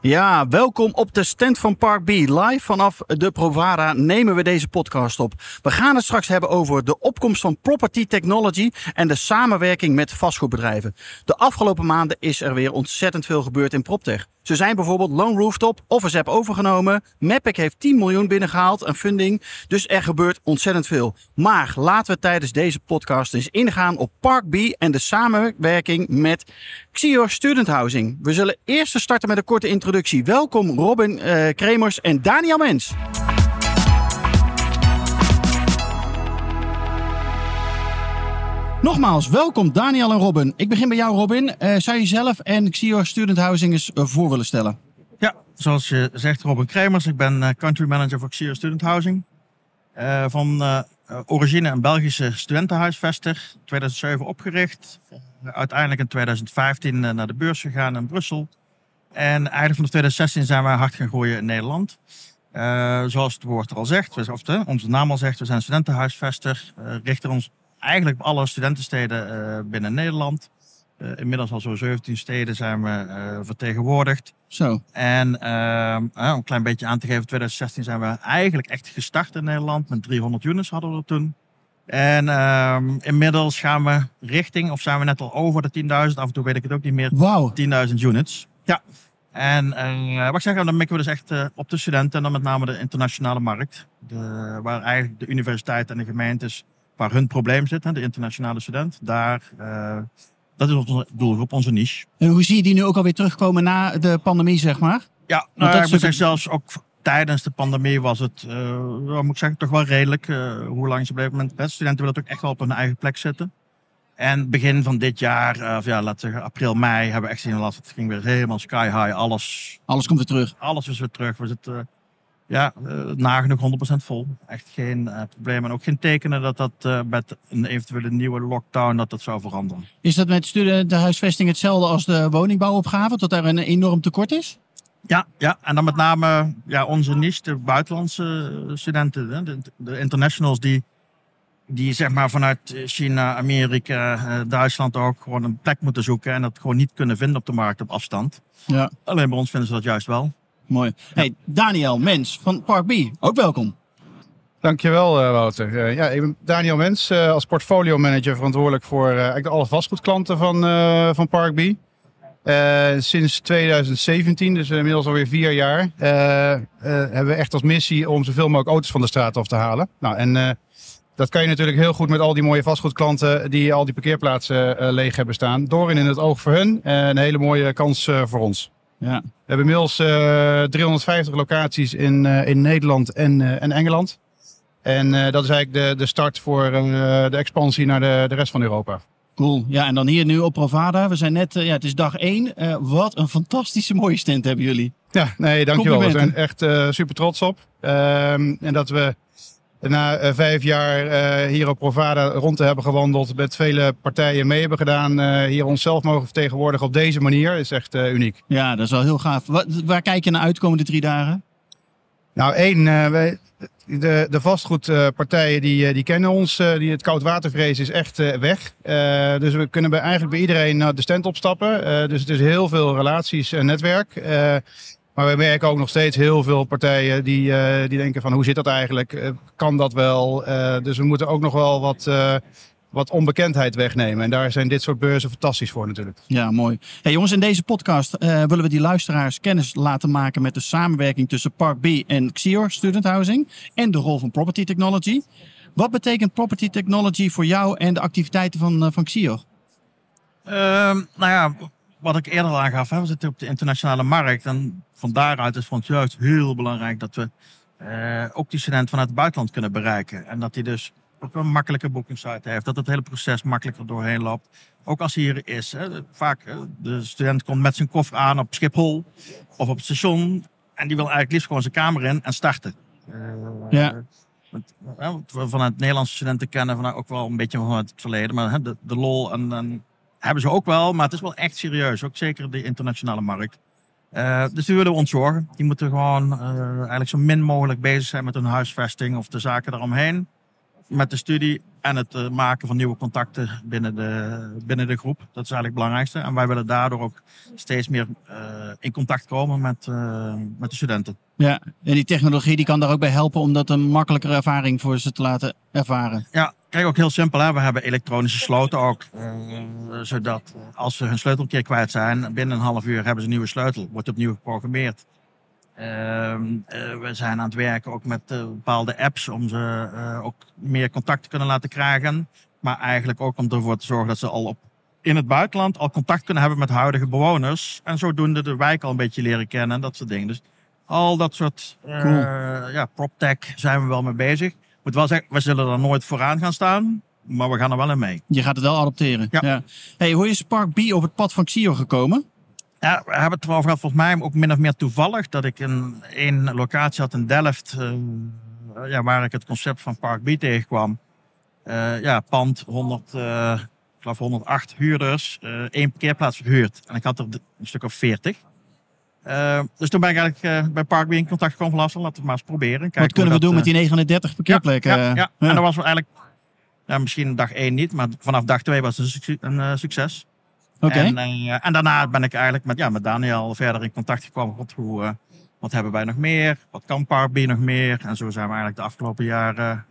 Ja, welkom op de stand van Park B. Live vanaf de Provara nemen we deze podcast op. We gaan het straks hebben over de opkomst van property technology en de samenwerking met vastgoedbedrijven. De afgelopen maanden is er weer ontzettend veel gebeurd in PropTech. Ze zijn bijvoorbeeld Lone Rooftop of Zap overgenomen. Mapic heeft 10 miljoen binnengehaald aan funding. Dus er gebeurt ontzettend veel. Maar laten we tijdens deze podcast eens ingaan op Park B en de samenwerking met Xior Student Housing. We zullen eerst starten met een korte introductie. Welkom Robin uh, Kremers en Daniel Mens. Nogmaals, welkom Daniel en Robin. Ik begin bij jou Robin. Uh, zou je jezelf en Xior Student Housing eens uh, voor willen stellen? Ja, zoals je zegt Robin Kremers. Ik ben uh, country manager voor Xior Student Housing. van origine een Belgische studentenhuisvester. 2007 opgericht. uiteindelijk in 2015 naar de beurs gegaan in Brussel. En eigenlijk vanaf 2016 zijn we hard gaan groeien in Nederland. zoals het woord er al zegt, of onze naam al zegt, we zijn studentenhuisvester. richten ons eigenlijk alle studentensteden uh, binnen Nederland. Uh, inmiddels al zo'n 17 steden zijn we uh, vertegenwoordigd. Zo. En ehm, om een klein beetje aan te geven, 2016 zijn we eigenlijk echt gestart in Nederland. Met 300 units hadden we er toen. En ehm, inmiddels gaan we richting, of zijn we net al over de 10.000, af en toe weet ik het ook niet meer. Wauw. 10.000 units. Ja. En wat ik zeg, dan mikken we dus echt op de studenten en dan met name de internationale markt. De, waar eigenlijk de universiteit en de gemeentes waar hun probleem zit, hè, de internationale student, daar, uh, dat is onze doelgroep, onze niche. En hoe zie je die nu ook alweer terugkomen na de pandemie, zeg maar? Ja, nou, dat ik moet zeggen, zelfs ook tijdens de pandemie was het, uh, moet ik zeggen, toch wel redelijk. Uh, hoe lang ze bleven. Met studenten willen ook echt wel op hun eigen plek zitten. En begin van dit jaar, of ja, laten we zeggen april, mei, hebben we echt zien dat het ging weer helemaal sky high. Alles, alles komt weer terug. Alles is weer terug. We zitten ja, uh, nagenoeg 100% vol. Echt geen uh, probleem. En ook geen tekenen dat dat uh, met een eventuele nieuwe lockdown dat dat zou veranderen. Is dat met studentenhuisvesting hetzelfde als de woningbouwopgave? Dat daar een enorm tekort is? Ja, ja, en dan met name ja, onze niche, de buitenlandse studenten, de, de internationals die, die zeg maar vanuit China, Amerika, Duitsland ook gewoon een plek moeten zoeken en dat gewoon niet kunnen vinden op de markt op afstand. Ja. Alleen bij ons vinden ze dat juist wel. Mooi. Hey, Daniel Mens van Park B, ook welkom. Dankjewel uh, Wouter. Uh, ja, ik ben Daniel Mens, uh, als portfolio manager verantwoordelijk voor eigenlijk alle vastgoedklanten van, van Park B. sinds 2017, dus inmiddels alweer vier jaar, hebben we echt als missie om zoveel mogelijk auto's van de straat af te halen. Nou, en dat kan je natuurlijk heel goed met al die mooie vastgoedklanten die al die parkeerplaatsen leeg hebben staan. Door en in het oog voor hun. een hele mooie kans voor ons. Ja. We hebben inmiddels uh, 350 locaties in, uh, in Nederland en, uh, en Engeland. En dat is eigenlijk de, de start voor de expansie naar de, de rest van Europa. Cool. Ja, en dan hier nu op Provada. We zijn net, ja, het is dag één. wat een fantastische mooie stand hebben jullie. Ja, nee, dankjewel. We zijn echt super trots op. Ehm, en dat we na uh, vijf jaar uh, hier op Provada rond te hebben gewandeld, met vele partijen mee hebben gedaan, uh, hier onszelf mogen vertegenwoordigen op deze manier, is echt uniek. Ja, dat is wel heel gaaf. Wat, waar kijk je naar uit de komende drie dagen? Nou, één, wij, de, de vastgoedpartijen die, die kennen ons. die, het koudwatervrees is echt weg. dus we kunnen bij, eigenlijk bij iedereen naar de stand opstappen. dus het is heel veel relaties en netwerk. Maar we merken ook nog steeds heel veel partijen die, uh, die denken van hoe zit dat eigenlijk? Uh, kan dat wel? Uh, dus we moeten ook nog wel wat, wat onbekendheid wegnemen. En daar zijn dit soort beurzen fantastisch voor natuurlijk. Ja, mooi. Hey, jongens, in deze podcast willen we die luisteraars kennis laten maken met de samenwerking tussen Park B en Xior Student Housing en de rol van Property Technology. Wat betekent Property Technology voor jou en de activiteiten van, van Xior? Ehm, nou ja, wat ik eerder aangaf, hè, we zitten op de internationale markt. En van daaruit is voor ons juist heel belangrijk dat we uh, ook die student vanuit het buitenland kunnen bereiken. En dat hij dus ook een makkelijke boekingssite heeft. Dat het hele proces makkelijker doorheen loopt. Ook als hij hier is. Hè. Vaak, de student komt met zijn koffer aan op Schiphol of op het station. En die wil eigenlijk liefst gewoon zijn kamer in en starten. Uh, Ja. Want, wat we vanuit Nederlandse studenten kennen, vanuit ook wel een beetje vanuit het verleden. Maar hè, de, de lol en, en hebben ze ook wel, maar het is wel echt serieus. Ook zeker de internationale markt. Uh, dus die willen we ontzorgen. Die moeten gewoon uh, eigenlijk zo min mogelijk bezig zijn met hun huisvesting of de zaken daaromheen. Met de studie en het uh, maken van nieuwe contacten binnen de, binnen de groep. Dat is eigenlijk het belangrijkste. En wij willen daardoor ook steeds meer in contact komen met, met de studenten. Ja, en die technologie die kan daar ook bij helpen om dat een makkelijkere ervaring voor ze te laten ervaren. Ja, kijk ook heel simpel. Hè? We hebben elektronische sloten ook. zodat als ze hun sleutel een keer kwijt zijn, binnen een half uur hebben ze een nieuwe sleutel. Wordt opnieuw geprogrammeerd. Uh, we zijn aan het werken ook met uh, bepaalde apps om ze ook meer contact te kunnen laten krijgen. Maar eigenlijk ook om ervoor te zorgen dat ze al op, in het buitenland al contact kunnen hebben met huidige bewoners. En zodoende de wijk al een beetje leren kennen en dat soort dingen. Dus al dat soort cool. ja, PropTech zijn we wel mee bezig. Moet wel zeggen, we zullen er nooit vooraan gaan staan. Maar we gaan er wel in mee. Je gaat het wel adopteren. Ja. ja. Hey, hoe is Spark B op het pad van Xio gekomen? Ja, we hebben het erover gehad, volgens mij ook min of meer toevallig, dat ik een, een locatie had in Delft, uh, ja, waar ik het concept van Park B tegenkwam. Uh, ja, pand, 100, uh, ik geloof 108 huurders, één parkeerplaats verhuurd. En ik had er een stuk of 40. Dus toen ben ik eigenlijk bij Park B in contact gekomen van laten we het maar eens proberen. Kijken Wat kunnen we doen met die 39 parkeerplekken? Ja, ja, ja. en dat was eigenlijk, ja, misschien dag 1 niet, maar vanaf dag 2 was het een succes. Okay. En, uh, en, daarna ben ik eigenlijk met, ja, met Daniel verder in contact gekomen. Wat, hoe, uh, wat hebben wij nog meer? Wat kan Park B nog meer? En zo zijn we eigenlijk de afgelopen jaren,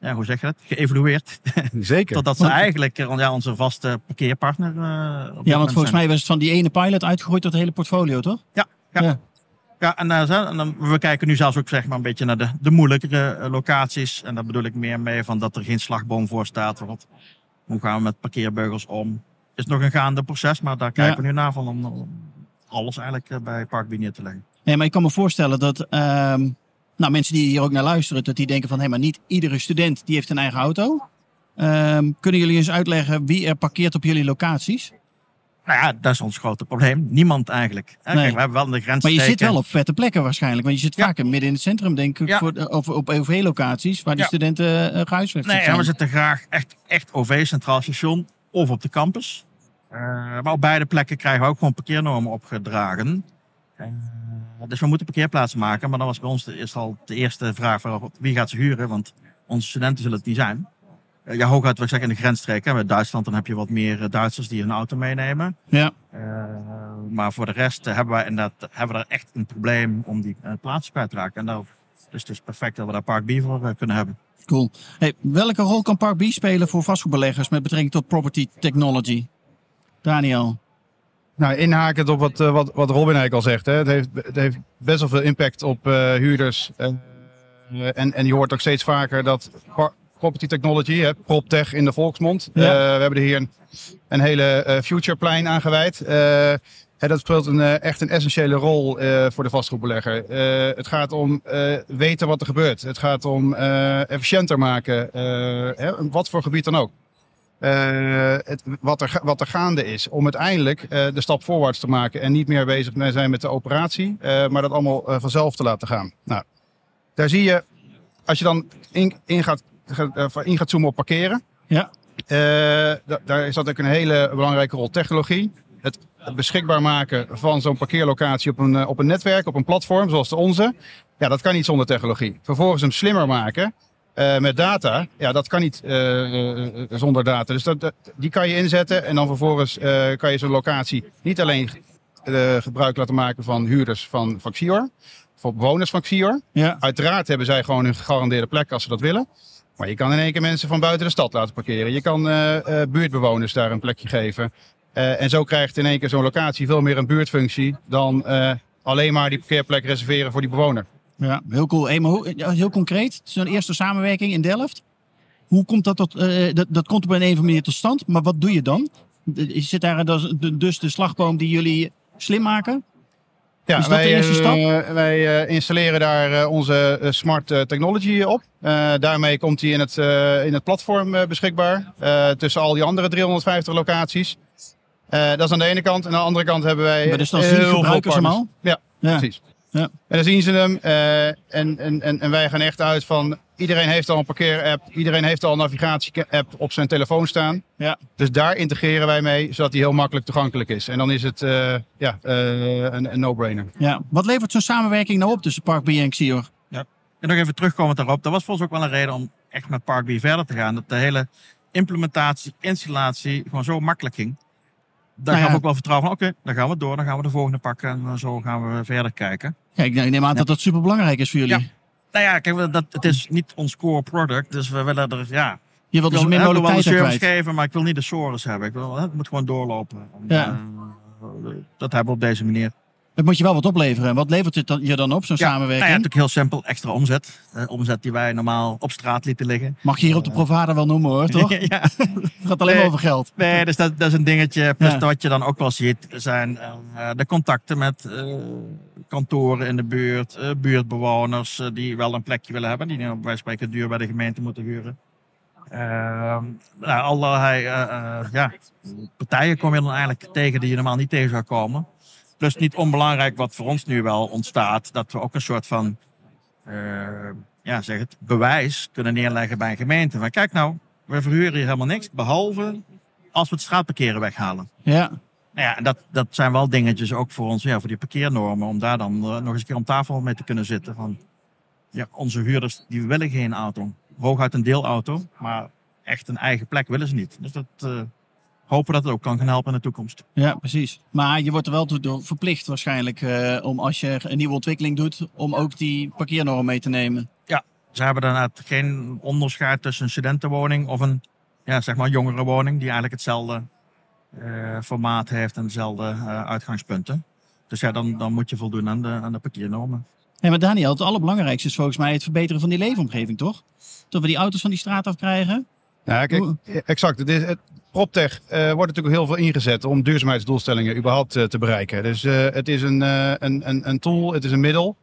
ja, hoe zeg je dat? Geëvolueerd. Zeker. Totdat ze eigenlijk ja, onze vaste parkeerpartner. ja, want volgens mij was het van die ene pilot uitgegroeid tot het hele portfolio, toch? Ja, ja. ja. ja en, en dan, we kijken nu zelfs ook zeg maar, een beetje naar de, de moeilijkere locaties. En daar bedoel ik meer mee van dat er geen slagboom voor staat. Wat, hoe gaan we met parkeerbeugels om? is nog een gaande proces, maar daar kijken ja. we nu naar van om alles eigenlijk bij Park te leggen. Ja, maar ik kan me voorstellen dat um, nou, mensen die hier ook naar luisteren, dat die denken van hé, maar niet iedere student die heeft een eigen auto. Um, kunnen jullie eens uitleggen wie er parkeert op jullie locaties? Nou ja, dat is ons grote probleem. Niemand eigenlijk. Nee. Kijk, we hebben wel de grens. Maar je zit wel op vette plekken waarschijnlijk. Want je zit ja. vaak midden in het centrum, denk ik. Ja. Voor, of op OV-locaties waar die ja. studenten uh, gehuisvest nee, zijn. we zitten graag echt, echt OV, Centraal Station of op de campus. Uh, maar op beide plekken krijgen we ook gewoon parkeernormen opgedragen. Uh, dus we moeten parkeerplaatsen maken. Maar dan was bij ons de, is al de eerste vraag van wie gaat ze huren? Want onze studenten zullen het niet zijn. Uh, ja, hooguit, wat ik zeg, in de grensstreken. Bij Duitsland dan heb je wat meer Duitsers die hun auto meenemen. Ja. maar voor de rest hebben we inderdaad hebben we er echt een probleem om die plaatsen kwijt te raken. En daar, dus het is perfect dat we daar Park B voor kunnen hebben. Cool. Hey, welke rol kan Park B spelen voor vastgoedbeleggers met betrekking tot property technology? Daniel. Nou, inhakend op wat, wat, wat Robin eigenlijk al zegt. Hè. Het, heeft, het heeft best wel veel impact op uh, huurders. Uh, en, en je hoort ook steeds vaker dat property technology, hè, PropTech in de volksmond. Ja. Uh, we hebben er hier een, een hele futureplein aan gewijd. Dat speelt een, echt een essentiële rol voor de vastgoedbelegger. het gaat om weten wat er gebeurt. Het gaat om efficiënter maken, hè, wat voor gebied dan ook. Uh, het, wat, er, wat er gaande is. Om uiteindelijk uh, de stap voorwaarts te maken. En niet meer bezig te zijn met de operatie. Uh, maar dat allemaal vanzelf te laten gaan. Nou, daar zie je, als je dan in, in, gaat, in gaat zoomen op parkeren. Ja. Da, daar is dat ook een hele belangrijke rol. Technologie. Het, het beschikbaar maken van zo'n parkeerlocatie op een, op een netwerk, op een platform zoals de onze. Ja, dat kan niet zonder technologie. Vervolgens hem slimmer maken. Uh, met data, ja, dat kan niet uh, uh, zonder data. Dus dat, dat, die kan je inzetten en dan vervolgens kan je zo'n locatie niet alleen gebruik laten maken van huurders van, van Xior, voor bewoners van Xior. Ja. Uiteraard hebben zij gewoon een gegarandeerde plek als ze dat willen. Maar je kan in één keer mensen van buiten de stad laten parkeren. Je kan buurtbewoners daar een plekje geven. en zo krijgt in één keer zo'n locatie veel meer een buurtfunctie dan alleen maar die parkeerplek reserveren voor die bewoner. Ja, heel cool. Hey, maar hoe, heel concreet, zo'n eerste samenwerking in Delft. Hoe komt dat tot, uh, dat, dat komt op een of andere manier tot stand, maar wat doe je dan? Zit daar dus de slagboom die jullie slim maken? Ja, Is dat wij, de eerste stap? Uh, wij uh, installeren daar onze smart technology op. daarmee komt die in het, in het platform beschikbaar. tussen al die andere 350 locaties. dat is aan de ene kant. En aan de andere kant hebben wij. Maar dus dan zien gebruikers hem al? Ja, ja, precies. Ja. En dan zien ze hem eh, en, en, en, en wij gaan echt uit van iedereen heeft al een parkeer-app, iedereen heeft al een navigatie-app op zijn telefoon staan. Ja. Dus daar integreren wij mee, zodat die heel makkelijk toegankelijk is. En dan is het eh, ja, eh, een, een no-brainer. Ja. Wat levert zo'n samenwerking nou op tussen Park en Xior? En nog even terugkomend daarop, dat was voor ons ook wel een reden om echt met Park B verder te gaan. Dat de hele implementatie, installatie gewoon zo makkelijk ging. Daar Nou gaan we ook wel vertrouwen van, oké, dan gaan we door, dan gaan we de volgende pakken en eh, zo gaan we verder kijken. Ja, ik neem aan dat dat super belangrijk is voor jullie. Nou ja, kijk, dat, het is niet ons core product, dus we willen er, ja, Je wilt dus ik wil wel kwijt. geven, maar ik wil niet de sores hebben. Ik wil, het moet gewoon doorlopen. En, Ja. eh, dat hebben we op deze manier. Het moet je wel wat opleveren. En wat levert het dan- je dan op, zo'n Ja, samenwerking? Nou ja, natuurlijk heel simpel, extra omzet. Eh, omzet die wij normaal op straat lieten liggen. Mag je hier op de Provada wel noemen hoor, toch? ja. Het gaat alleen maar over geld. Nee, dus dat, dat is een dingetje. Plus Ja. wat je dan ook wel ziet, zijn eh, de contacten met eh, kantoren in de buurt, eh, buurtbewoners eh, die wel een plekje willen hebben, die bij spreken duur bij de gemeente moeten huren. Ehm, nou, allerlei eh, eh, ja, partijen kom je dan eigenlijk tegen die je normaal niet tegen zou komen. Plus niet onbelangrijk wat voor ons nu wel ontstaat, dat we ook een soort van eh, ja, zeg het, bewijs kunnen neerleggen bij een gemeente. Van kijk nou, we verhuren hier helemaal niks, behalve als we het straatparkeren weghalen. Ja. Nou ja, en dat, dat zijn wel dingetjes ook voor ons, ja, voor die parkeernormen, om daar dan eh, nog eens een keer om tafel mee te kunnen zitten. Van, ja, onze huurders die willen geen auto. Hooguit een deelauto, maar echt een eigen plek willen ze niet. Dus dat eh, hopen dat het ook kan gaan helpen in de toekomst. Ja, precies. Maar je wordt er wel toe door verplicht waarschijnlijk eh, om als je een nieuwe ontwikkeling doet, om ook die parkeernorm mee te nemen. Ze hebben daarna geen onderscheid tussen een studentenwoning of een ja, zeg maar jongerenwoning, die eigenlijk hetzelfde eh, formaat heeft en dezelfde eh, uitgangspunten. Dus ja, dan, dan moet je voldoen aan de, aan de parkeernormen. Hey, maar Daniel, het allerbelangrijkste is volgens mij het verbeteren van die leefomgeving, toch? Dat we die auto's van die straat afkrijgen. Ja, kijk, exact. Het is, het, PropTech eh, wordt natuurlijk heel veel ingezet om duurzaamheidsdoelstellingen überhaupt eh, te bereiken. Dus eh, het is een, een, een, een tool, het is een middel.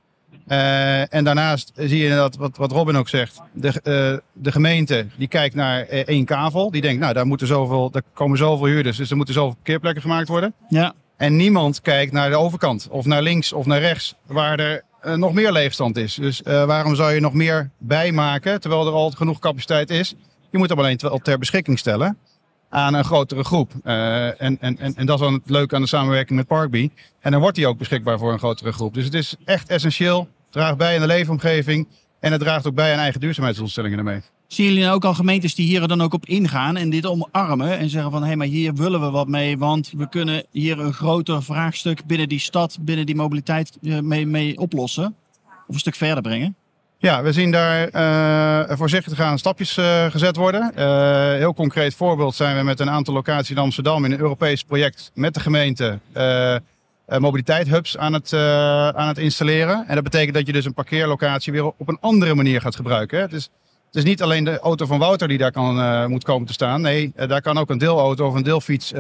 En daarnaast zie je inderdaad, wat, wat Robin ook zegt, de, de gemeente die kijkt naar één kavel. Die denkt, nou daar, moeten zoveel, daar komen zoveel huurders, dus er moeten zoveel parkeerplekken gemaakt worden. Ja, En niemand kijkt naar de overkant, of naar links of naar rechts, waar er nog meer leegstand is. Dus waarom zou je nog meer bijmaken, terwijl er al genoeg capaciteit is? Je moet hem alleen ter beschikking stellen aan een grotere groep. Eh, en, en, en, en dat is dan het leuke aan de samenwerking met Parkbee. En dan wordt die ook beschikbaar voor een grotere groep. Dus het is echt essentieel, draagt bij aan de leefomgeving en het draagt ook bij aan eigen duurzaamheidsdoelstellingen ermee. Zien jullie nou ook al gemeentes die hier dan ook op ingaan en dit omarmen en zeggen van hé, maar hier willen we wat mee, want we kunnen hier een groter vraagstuk binnen die stad, binnen die mobiliteit eh, mee, mee oplossen? Of een stuk verder brengen? Ja, we zien daar eh, voorzichtig aan stapjes eh, gezet worden. Eh, heel concreet voorbeeld zijn we met een aantal locaties in Amsterdam in een Europees project met de gemeente mobiliteit aan het, aan het installeren. En dat betekent dat je dus een parkeerlocatie weer op een andere manier gaat gebruiken. hè. Het is, het is niet alleen de auto van Wouter die daar kan, moet komen te staan. Nee, daar kan ook een deelauto of een deelfiets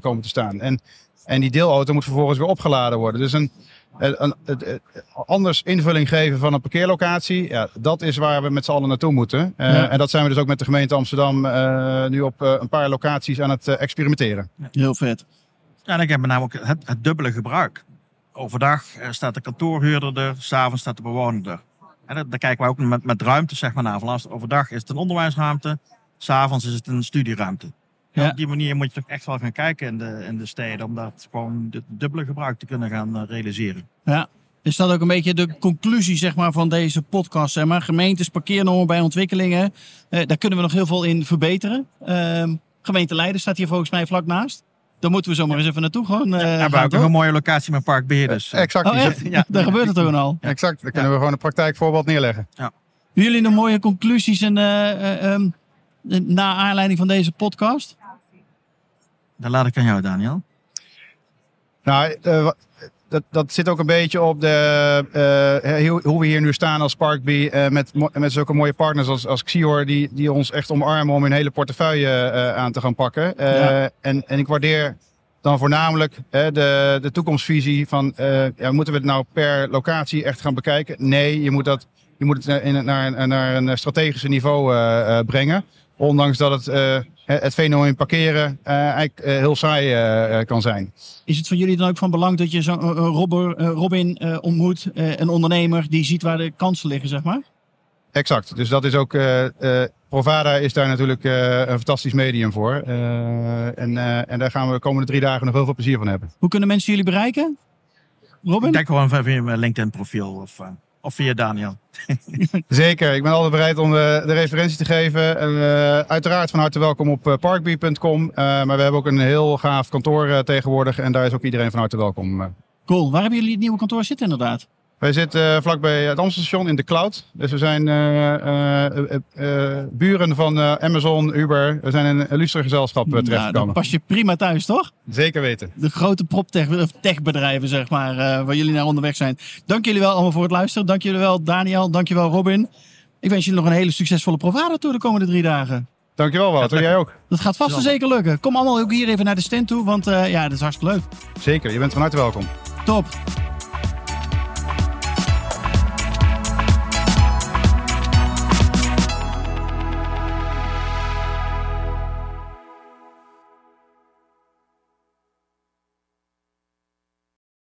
komen te staan. En, en die deelauto moet vervolgens weer opgeladen worden. Dus een, een, een, een- een- anders invulling geven van een parkeerlocatie, ja, dat is waar we met z'n allen naartoe moeten. Eh, Ja. En dat zijn we dus ook met de gemeente Amsterdam eh, nu op eh, een paar locaties aan het eh, experimenteren. Heel vet. Ja, en ik heb met name ook het, het dubbele gebruik. Overdag eh, staat de kantoorhuurder er, s'avonds staat de bewoner er. En daar, daar kijken we ook met, met ruimte zeg maar, naar. Overdag is het een onderwijsruimte, s'avonds is het een studieruimte. Ja, Ja. Op die manier moet je toch echt wel gaan kijken in de, in de steden om dat gewoon het dubbele gebruik te kunnen gaan eh, realiseren. Ja. Is dat ook een beetje de conclusie zeg maar, van deze podcast? Zeg maar? Gemeentes, parkeernormen bij ontwikkelingen. Eh, daar kunnen we nog heel veel in verbeteren. Ehm, gemeente Leiden staat hier volgens mij vlak naast. Daar moeten we zomaar eens even naartoe gewoon. eh, Ja, hebben we gaan, ook een mooie locatie met Parkbeheer. Dus, eh, Exact. Oh zit- Ja. Daar gebeurt het ook al. Exact. Dan kunnen we gewoon een praktijkvoorbeeld neerleggen. Jullie nog mooie conclusies en, eh, eh, ehm, na aanleiding van deze podcast? Dan laat ik aan jou, Daniel. Nou, eh, dat, dat zit ook een beetje op de, eh, hoe, hoe we hier nu staan als Parkbee. eh, met, met zulke mooie partners als, als Xior, die, die ons echt omarmen om hun hele portefeuille eh, aan te gaan pakken. Eh, Ja. en, en ik waardeer dan voornamelijk eh, de, de toekomstvisie van, eh, ja, moeten we het nou per locatie echt gaan bekijken? Nee, je moet, dat, je moet het in, naar, naar een strategische niveau eh, eh, brengen. Ondanks dat het eh, het fenomeen parkeren eigenlijk heel saai kan zijn. Is het voor jullie dan ook van belang dat je zo'n Robin ontmoet, een ondernemer die ziet waar de kansen liggen, zeg maar? Exact. Dus dat is ook. Uh, uh, Provada is daar natuurlijk uh, een fantastisch medium voor. en, en daar gaan we de komende drie dagen nog heel veel plezier van hebben. Hoe kunnen mensen jullie bereiken? Robin? Ik denk gewoon via mijn LinkedIn profiel of, of via Daniel. Zeker, ik ben altijd bereid om de, de referentie te geven. En, uiteraard van harte welkom op parkbee.com. maar we hebben ook een heel gaaf kantoor tegenwoordig. En daar is ook iedereen van harte welkom. Cool. Waar hebben jullie het nieuwe kantoor zitten inderdaad? Wij zitten uh, vlakbij het Amstelstation in de cloud. Dus we zijn uh, uh, buren van Amazon, Uber. We zijn in een illustre gezelschap nou, terechtgekomen. Dan pas je prima thuis, toch? Zeker weten. De grote proptech-bedrijven, zeg maar, waar jullie naar onderweg zijn. Dank jullie wel allemaal voor het luisteren. Dank jullie wel, Daniel. Dank je wel, Robin. Ik wens jullie nog een hele succesvolle Provada door de komende drie dagen. Dankjewel, Wouter. Jij ook. Dat gaat vast en zeker lukken. Kom allemaal ook hier even naar de stand toe, want ja, dat is hartstikke leuk. Zeker, je bent van harte welkom. Top.